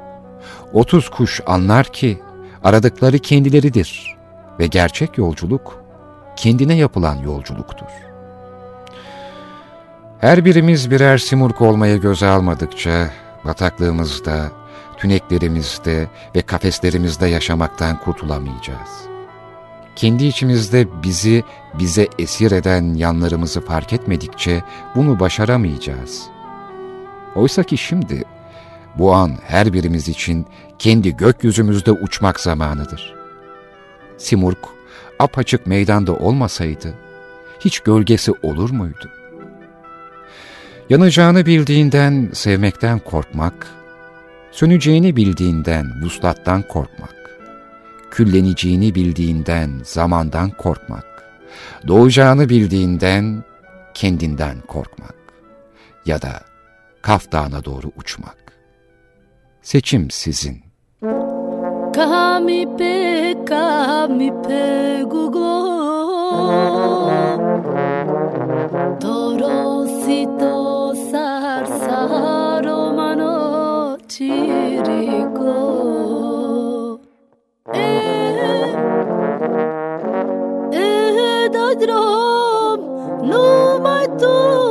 30 kuş anlar ki aradıkları kendileridir ve gerçek yolculuk kendine yapılan yolculuktur. Her birimiz birer simurg olmayı göze almadıkça bataklığımızda, tüneklerimizde ve kafeslerimizde yaşamaktan kurtulamayacağız.'' Kendi içimizde bizi bize esir eden yanlarımızı fark etmedikçe bunu başaramayacağız. Oysa ki şimdi bu an her birimiz için kendi gökyüzümüzde uçmak zamanıdır. Simurg apaçık meydanda olmasaydı hiç gölgesi olur muydu? Yanacağını bildiğinden sevmekten korkmak, söneceğini bildiğinden vuslattan korkmak, külleneceğini bildiğinden zamandan korkmak, doğacağını bildiğinden kendinden korkmak ya da Kaf Dağı'na doğru uçmak. Seçim sizin. Kami pe, kami pe, guglo. Dorosito sar Drøm, nå no matter.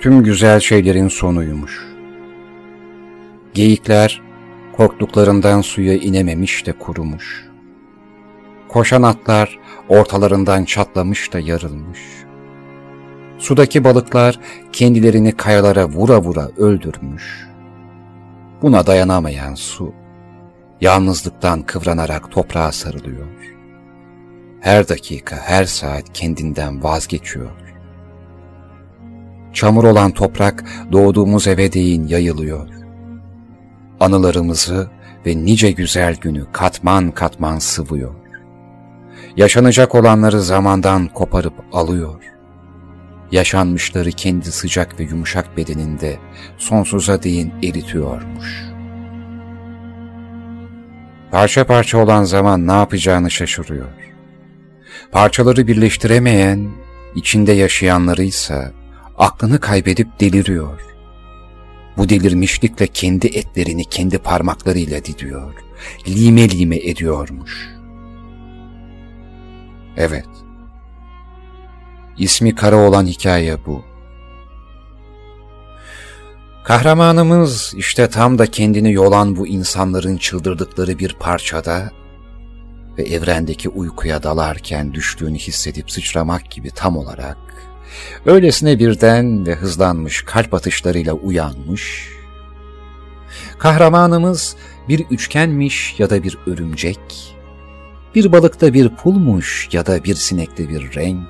Tüm güzel şeylerin sonuymuş. Geyikler korktuklarından suya inememiş de kurumuş. Koşan atlar ortalarından çatlamış da yarılmış. Sudaki balıklar kendilerini kayalara vura vura öldürmüş. Buna dayanamayan su, yalnızlıktan kıvranarak toprağa sarılıyor. Her dakika, her saat kendinden vazgeçiyor. Çamur olan toprak doğduğumuz eve değin yayılıyor. Anılarımızı ve nice güzel günü katman katman sıvıyor. Yaşanacak olanları zamandan koparıp alıyor. Yaşanmışları kendi sıcak ve yumuşak bedeninde sonsuza değin eritiyormuş. Parça parça olan zaman ne yapacağını şaşırıyor. Parçaları birleştiremeyen, içinde yaşayanlarıysa aklını kaybedip deliriyor. Bu delirmişlikle kendi etlerini kendi parmaklarıyla didiyor, lime lime ediyormuş. Evet, ismi kara olan hikaye bu. Kahramanımız işte tam da kendini yolan bu insanların çıldırdıkları bir parçada ve evrendeki uykuya dalarken düştüğünü hissedip sıçramak gibi tam olarak öylesine birden ve hızlanmış kalp atışlarıyla uyanmış. Kahramanımız bir üçgenmiş ya da bir örümcek, bir balıkta bir pulmuş ya da bir sinekte bir renk,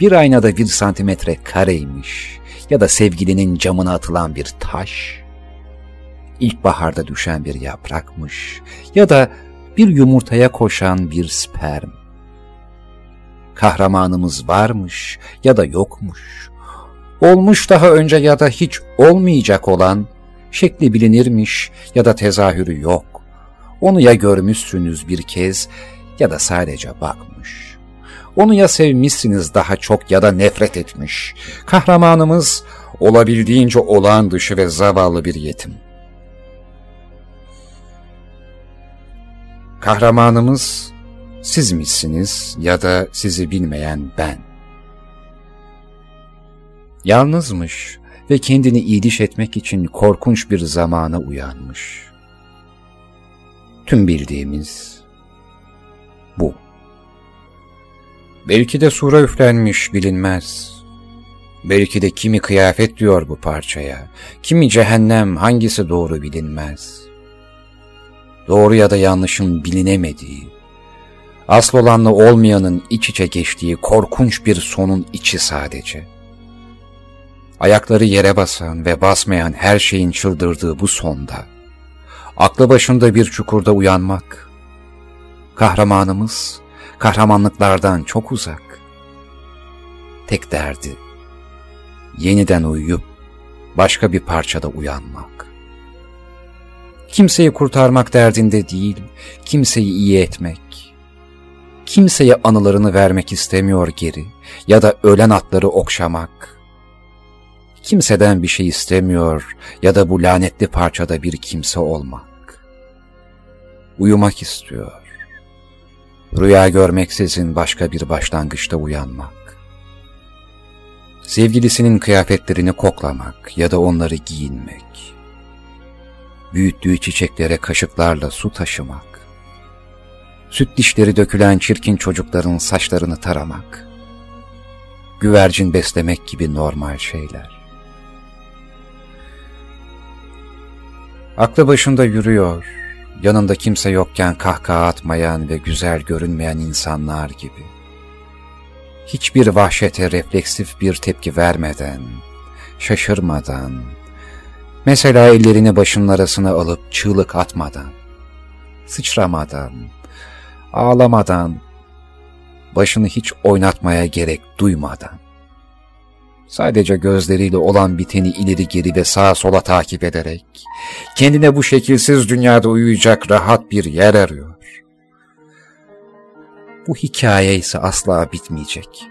bir aynada bir santimetre kareymiş ya da sevgilinin camına atılan bir taş, ilkbaharda düşen bir yaprakmış ya da bir yumurtaya koşan bir sperm. Kahramanımız varmış ya da yokmuş, olmuş daha önce ya da hiç olmayacak olan, şekli bilinirmiş ya da tezahürü yok. Onu ya görmüşsünüz bir kez ya da sadece bakmış. Onu ya sevmişsiniz daha çok ya da nefret etmiş. Kahramanımız olabildiğince olağan dışı ve zavallı bir yetim. Kahramanımız siz misiniz ya da sizi bilmeyen ben. Yalnızmış ve kendini iyiliş etmek için korkunç bir zamana uyanmış. Tüm bildiğimiz bu. Belki de sura üflenmiş bilinmez. Belki de kimi kıyafet diyor bu parçaya, kimi cehennem hangisi doğru bilinmez. Doğru ya da yanlışın bilinemediği, asıl olanla olmayanın iç içe geçtiği korkunç bir sonun içi sadece. Ayakları yere basan ve basmayan her şeyin çıldırdığı bu sonda, aklı başında bir çukurda uyanmak, kahramanımız kahramanlıklardan çok uzak. Tek derdi, yeniden uyuyup başka bir parçada uyanmak. Kimseyi kurtarmak derdinde değil, kimseyi iyi etmek. Kimseye anılarını vermek istemiyor geri ya da ölen atları okşamak. Kimseden bir şey istemiyor ya da bu lanetli parçada bir kimse olmak. Uyumak istiyor. Rüya görmeksizin başka bir başlangıçta uyanmak sevgilisinin kıyafetlerini koklamak ya da onları giyinmek, büyüttüğü çiçeklere kaşıklarla su taşımak, süt dişleri dökülen çirkin çocukların saçlarını taramak, güvercin beslemek gibi normal şeyler. Aklı başında yürüyor, yanında kimse yokken kahkaha atmayan ve güzel görünmeyen insanlar gibi hiçbir vahşete refleksif bir tepki vermeden, şaşırmadan, mesela ellerini başının arasına alıp çığlık atmadan, sıçramadan, ağlamadan, başını hiç oynatmaya gerek duymadan, sadece gözleriyle olan biteni ileri geri ve sağa sola takip ederek, kendine bu şekilsiz dünyada uyuyacak rahat bir yer arıyor bu hikaye ise asla bitmeyecek.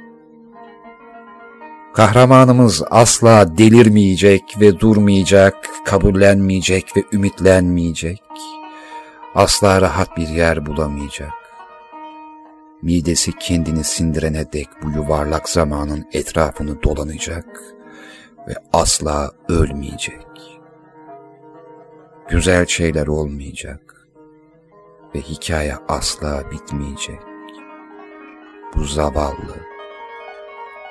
Kahramanımız asla delirmeyecek ve durmayacak, kabullenmeyecek ve ümitlenmeyecek. Asla rahat bir yer bulamayacak. Midesi kendini sindirene dek bu yuvarlak zamanın etrafını dolanacak ve asla ölmeyecek. Güzel şeyler olmayacak ve hikaye asla bitmeyecek bu zavallı,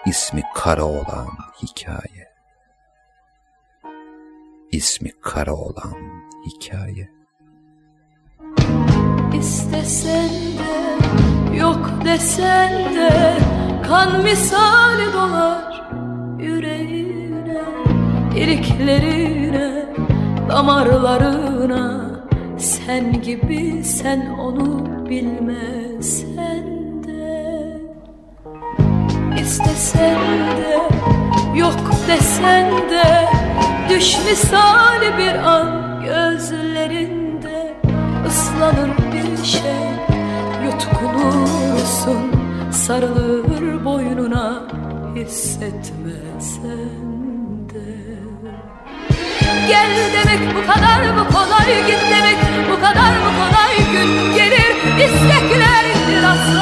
ismi kara olan hikaye. İsmi kara olan hikaye. İstesen de, yok desen de, kan misali dolar yüreğine, iliklerine, damarlarına. Sen gibi sen onu bilmezsen istesen de Yok desen de Düş misali bir an gözlerinde ıslanır bir şey Yutkunursun sarılır boynuna hissetmesen de. Gel demek bu kadar mı kolay Git demek bu kadar mı kolay? Gün gelir istekler aslar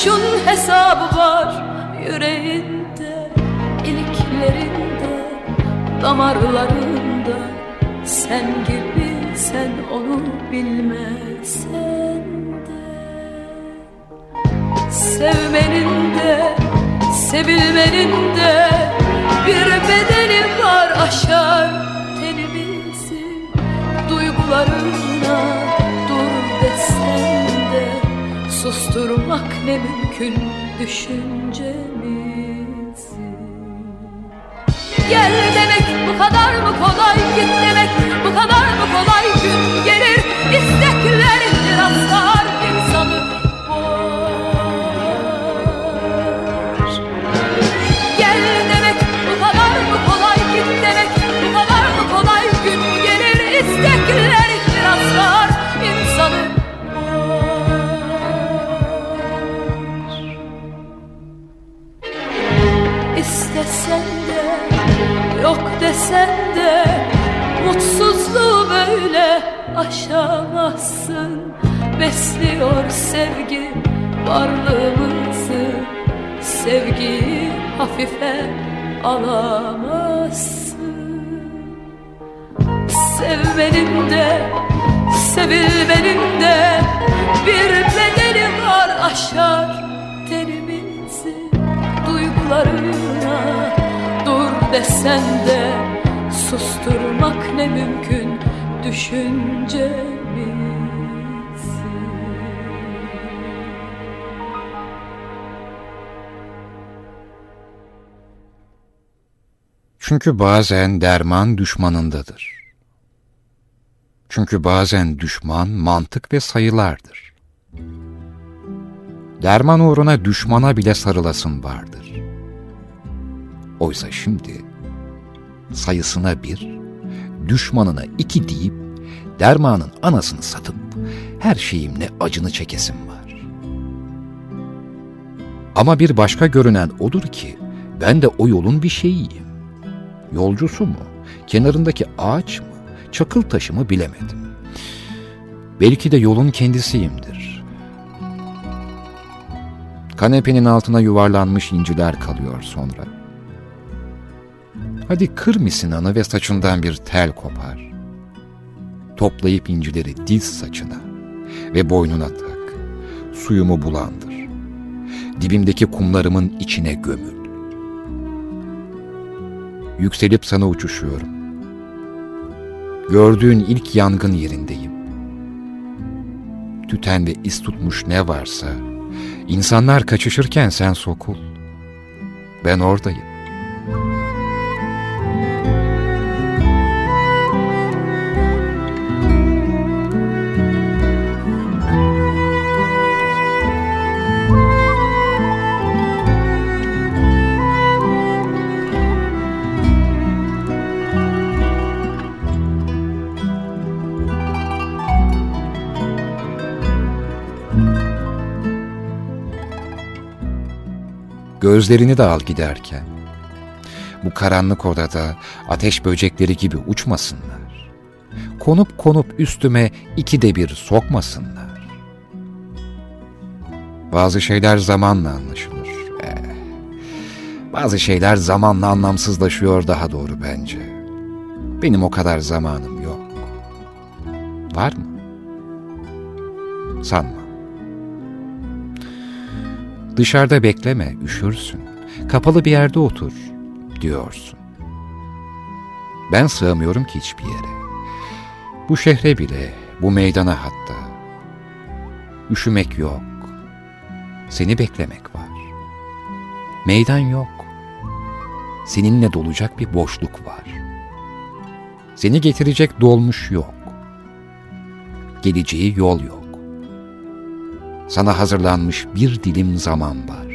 suçun hesabı var yüreğinde iliklerinde damarlarında. Sen gibi sen onu bilmesen de. Sevmenin de sevilmenin de bir bedeli var aşar tenimizi. Duygularına susturmak ne mümkün düşüncemizi? Gel demek bu kadar mı kolay git yok desen de Mutsuzluğu böyle aşamazsın. Besliyor sevgi varlığımızı. Sevgiyi hafife alamazsın. Sevmenin de sevilmenin de Bir bedeli var aşar tenimizi Duygularına desen de Susturmak ne mümkün düşüncemizi Çünkü bazen derman düşmanındadır. Çünkü bazen düşman mantık ve sayılardır. Derman uğruna düşmana bile sarılasın vardır. Oysa şimdi sayısına bir, düşmanına iki deyip dermanın anasını satıp her şeyimle acını çekesim var. Ama bir başka görünen odur ki ben de o yolun bir şeyiyim. Yolcusu mu, kenarındaki ağaç mı, çakıl taşı mı bilemedim. Belki de yolun kendisiyimdir. Kanepenin altına yuvarlanmış inciler kalıyor sonra. Hadi kır misinanı ve saçından bir tel kopar. Toplayıp incileri diz saçına ve boynuna tak. Suyumu bulandır. Dibimdeki kumlarımın içine gömül. Yükselip sana uçuşuyorum. Gördüğün ilk yangın yerindeyim. Tüten ve iz tutmuş ne varsa, insanlar kaçışırken sen sokul. Ben oradayım. Gözlerini de al giderken. Bu karanlık odada ateş böcekleri gibi uçmasınlar. Konup konup üstüme iki de bir sokmasınlar. Bazı şeyler zamanla anlaşılır. Eh, bazı şeyler zamanla anlamsızlaşıyor daha doğru bence. Benim o kadar zamanım yok. Var mı? Sanma. Dışarıda bekleme, üşürsün. Kapalı bir yerde otur, diyorsun. Ben sığamıyorum ki hiçbir yere. Bu şehre bile, bu meydana hatta. Üşümek yok. Seni beklemek var. Meydan yok. Seninle dolacak bir boşluk var. Seni getirecek dolmuş yok. Geleceği yol yok. Sana hazırlanmış bir dilim zaman var.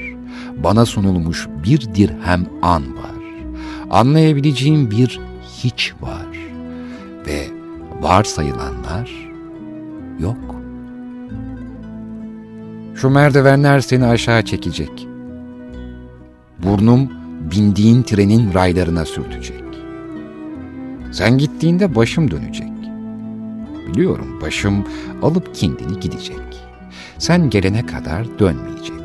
Bana sunulmuş bir dirhem an var. Anlayabileceğim bir hiç var. Ve varsayılanlar yok. Şu merdivenler seni aşağı çekecek. Burnum bindiğin trenin raylarına sürtecek. Sen gittiğinde başım dönecek. Biliyorum başım alıp kendini gidecek. Sen gelene kadar dönmeyecek.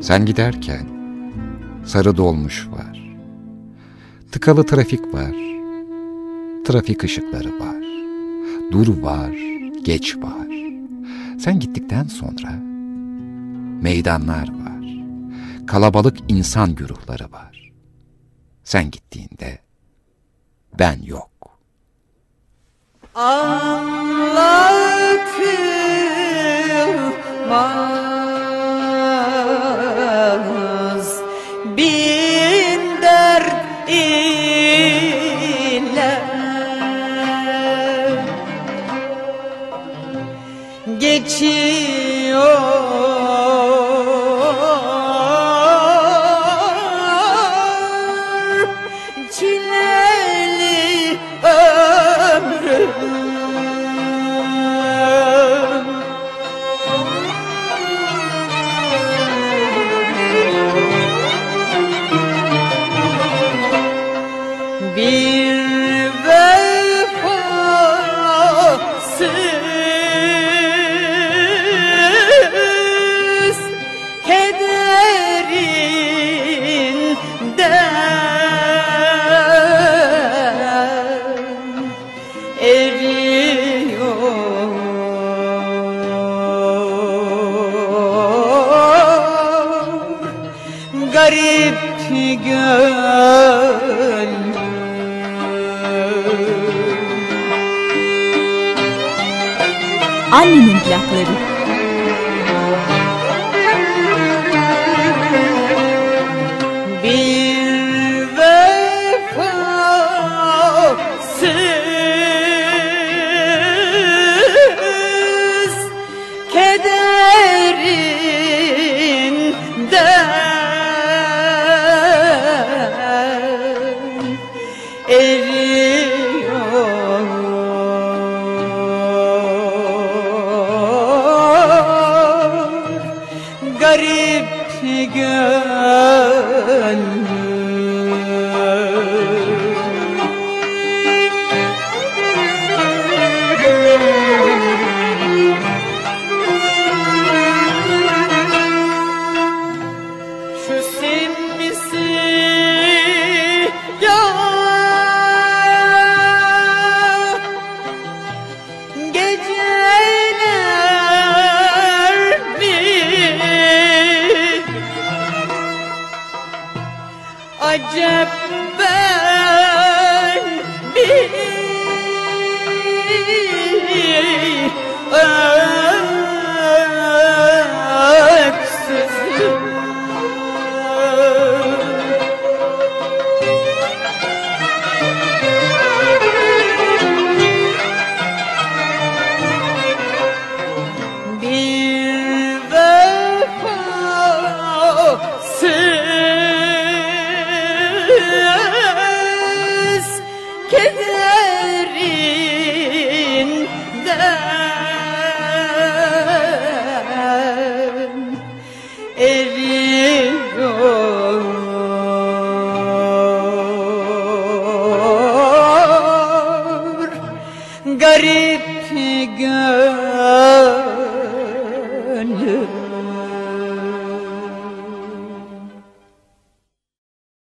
Sen giderken sarı dolmuş var. Tıkalı trafik var. Trafik ışıkları var. Dur var, geç var. Sen gittikten sonra meydanlar var. Kalabalık insan güruhları var. Sen gittiğinde ben yok. Anlatılmaz bin dert ile geçiyor Annemin